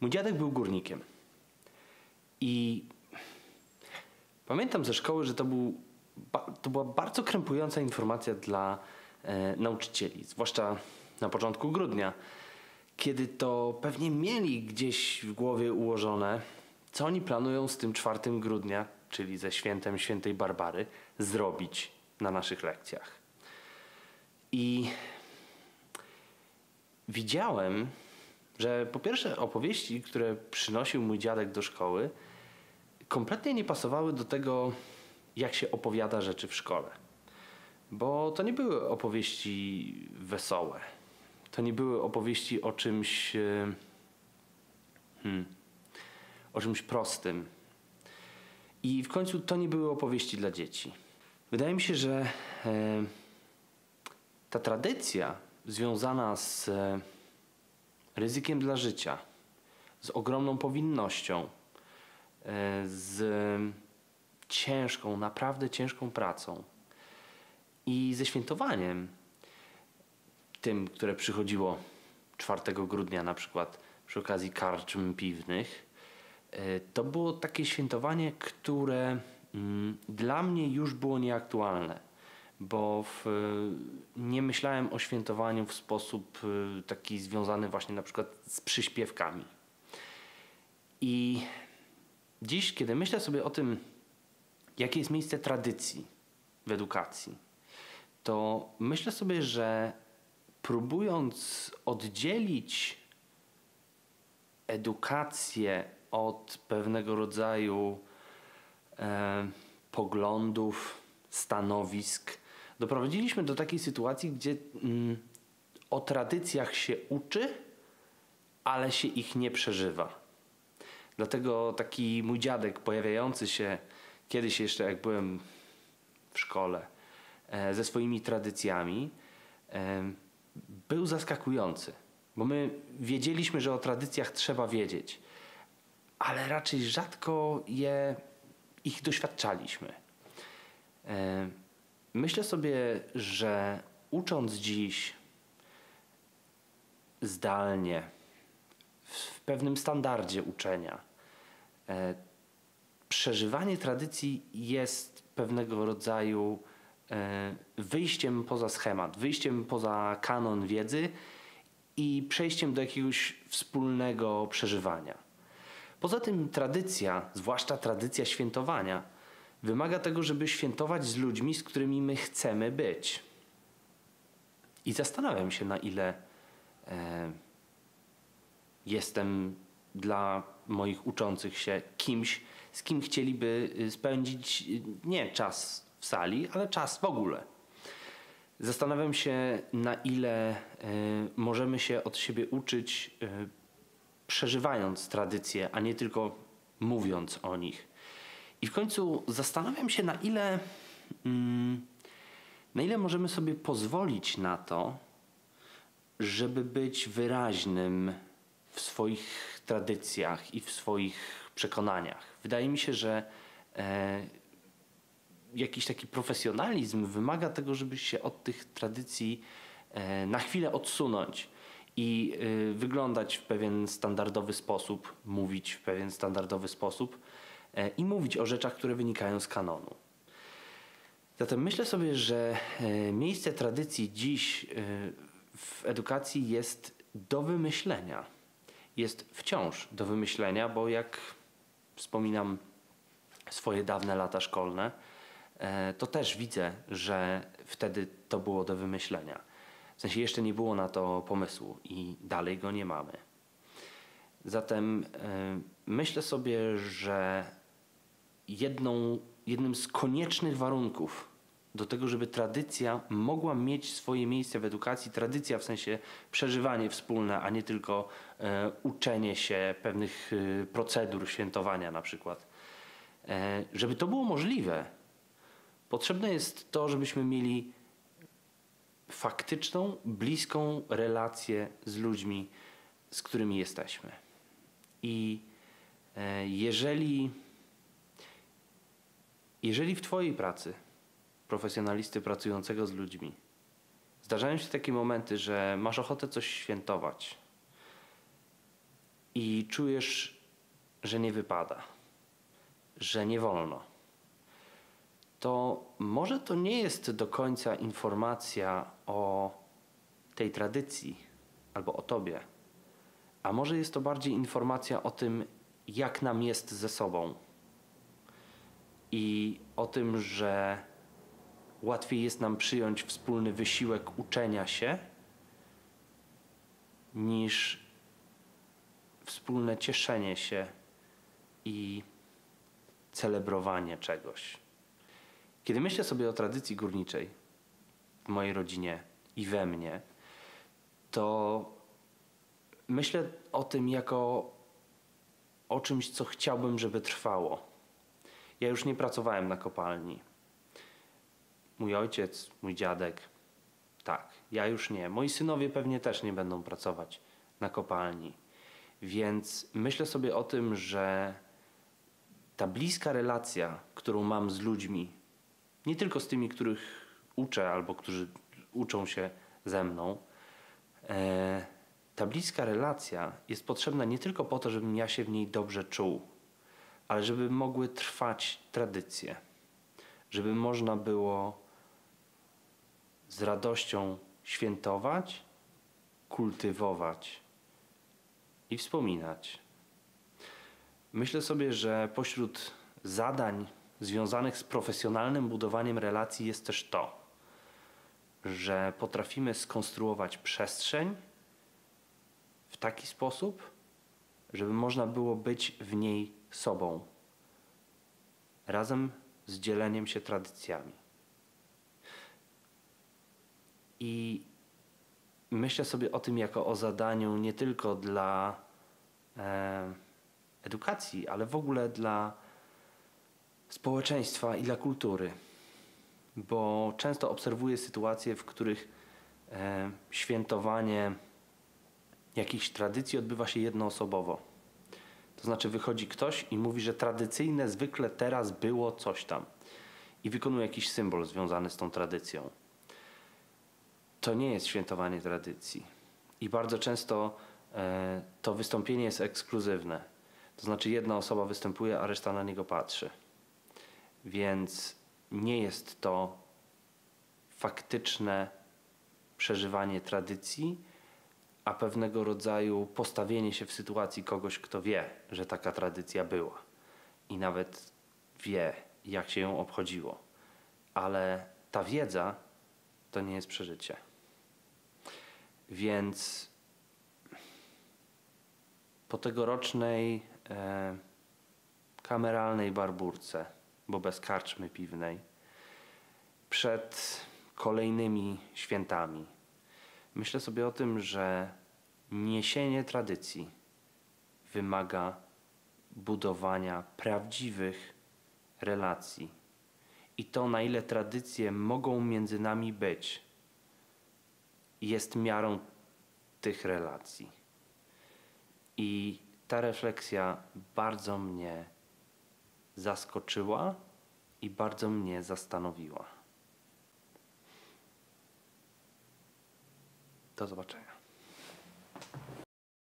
Mój dziadek był górnikiem. I pamiętam ze szkoły, że to, był, to była bardzo krępująca informacja dla e, nauczycieli, zwłaszcza na początku grudnia, kiedy to pewnie mieli gdzieś w głowie ułożone, co oni planują z tym 4 grudnia, czyli ze świętem świętej Barbary, zrobić na naszych lekcjach. I widziałem, że po pierwsze opowieści, które przynosił mój dziadek do szkoły, kompletnie nie pasowały do tego, jak się opowiada rzeczy w szkole. Bo to nie były opowieści wesołe. To nie były opowieści o czymś. E, hmm, o czymś prostym. I w końcu to nie były opowieści dla dzieci. Wydaje mi się, że e, ta tradycja związana z e, ryzykiem dla życia, z ogromną powinnością, e, z ciężką, naprawdę ciężką pracą i ze świętowaniem tym, które przychodziło 4 grudnia na przykład przy okazji karczm piwnych, e, to było takie świętowanie, które mm, dla mnie już było nieaktualne bo w, nie myślałem o świętowaniu w sposób y, taki związany właśnie na przykład z przyśpiewkami. I dziś, kiedy myślę sobie o tym, jakie jest miejsce tradycji w edukacji, to myślę sobie, że próbując oddzielić edukację od pewnego rodzaju e, poglądów, stanowisk, doprowadziliśmy do takiej sytuacji, gdzie mm, o tradycjach się uczy, ale się ich nie przeżywa. Dlatego taki mój dziadek pojawiający się kiedyś jeszcze, jak byłem w szkole, e, ze swoimi tradycjami, e, był zaskakujący. Bo my wiedzieliśmy, że o tradycjach trzeba wiedzieć, ale raczej rzadko je, ich doświadczaliśmy. Myślę sobie, że ucząc dziś zdalnie, w pewnym standardzie uczenia, e, przeżywanie tradycji jest pewnego rodzaju e, wyjściem poza schemat, wyjściem poza kanon wiedzy i przejściem do jakiegoś wspólnego przeżywania. Poza tym tradycja, zwłaszcza tradycja świętowania, wymaga tego, żeby świętować z ludźmi, z którymi my chcemy być. I zastanawiam się, na ile e, jestem dla moich uczących się kimś, z kim chcieliby y, spędzić y, nie czas w sali, ale czas w ogóle. Zastanawiam się, na ile e, możemy się od siebie uczyć, e, przeżywając tradycje, a nie tylko mówiąc o nich. I w końcu zastanawiam się, na ile, mm, na ile możemy sobie pozwolić na to, żeby być wyraźnym w swoich tradycjach i w swoich przekonaniach. Wydaje mi się, że e, jakiś taki profesjonalizm wymaga tego, żeby się od tych tradycji e, na chwilę odsunąć i e, wyglądać w pewien standardowy sposób, mówić w pewien standardowy sposób i mówić o rzeczach, które wynikają z kanonu. Zatem myślę sobie, że e, miejsce tradycji dziś e, w edukacji jest do wymyślenia. Jest wciąż do wymyślenia, bo jak wspominam swoje dawne lata szkolne, to też widzę, że wtedy to było do wymyślenia. W sensie jeszcze nie było na to pomysłu i dalej go nie mamy. Zatem myślę sobie, że jedną, jednym z koniecznych warunków do tego, żeby tradycja mogła mieć swoje miejsce w edukacji, tradycja w sensie przeżywanie wspólne, a nie tylko e, uczenie się pewnych e, procedur świętowania na przykład. E, żeby to było możliwe, potrzebne jest to, żebyśmy mieli faktyczną, bliską relację z ludźmi, z którymi jesteśmy. I e, jeżeli jeżeli w Twojej pracy, profesjonalisty pracującego z ludźmi, zdarzają się takie momenty, że masz ochotę coś świętować i czujesz, że nie wypada, że nie wolno, to może to nie jest do końca informacja o tej tradycji albo o tobie, a może jest to bardziej informacja o tym, jak nam jest ze sobą i o tym, że łatwiej jest nam przyjąć wspólny wysiłek uczenia się niż wspólne cieszenie się i celebrowanie czegoś. Kiedy myślę sobie o tradycji górniczej w mojej rodzinie i we mnie, to myślę o tym jako o czymś, co chciałbym, żeby trwało. Ja już nie pracowałem na kopalni. Mój ojciec, mój dziadek, tak, ja już nie. Moi synowie pewnie też nie będą pracować na kopalni. Więc myślę sobie o tym, że ta bliska relacja, którą mam z ludźmi, nie tylko z tymi, których uczę albo którzy uczą się ze mną, e, ta bliska relacja jest potrzebna nie tylko po to, żebym ja się w niej dobrze czuł, ale żeby mogły trwać tradycje, żeby można było z radością świętować, kultywować i wspominać. Myślę sobie, że pośród zadań związanych z profesjonalnym budowaniem relacji jest też to, że potrafimy skonstruować przestrzeń w taki sposób, żeby można było być w niej sobą, razem z dzieleniem się tradycjami. I myślę sobie o tym jako o zadaniu nie tylko dla e, edukacji, ale w ogóle dla społeczeństwa i dla kultury. Bo często obserwuję sytuacje, w których e, świętowanie jakichś tradycji odbywa się jednoosobowo. To znaczy wychodzi ktoś i mówi, że tradycyjne zwykle teraz było coś tam i wykonuje jakiś symbol związany z tą tradycją. To nie jest świętowanie tradycji. I bardzo często e, to wystąpienie jest ekskluzywne. To znaczy jedna osoba występuje, a reszta na niego patrzy. Więc nie jest to faktyczne przeżywanie tradycji, a pewnego rodzaju postawienie się w sytuacji kogoś, kto wie, że taka tradycja była i nawet wie, jak się ją obchodziło. Ale ta wiedza to nie jest przeżycie. Więc po tegorocznej e, kameralnej barburce, bo bez karczmy piwnej, przed kolejnymi świętami, myślę sobie o tym, że niesienie tradycji wymaga budowania prawdziwych relacji. I to, na ile tradycje mogą między nami być, jest miarą tych relacji. I ta refleksja bardzo mnie zaskoczyła i bardzo mnie zastanowiła. Do zobaczenia.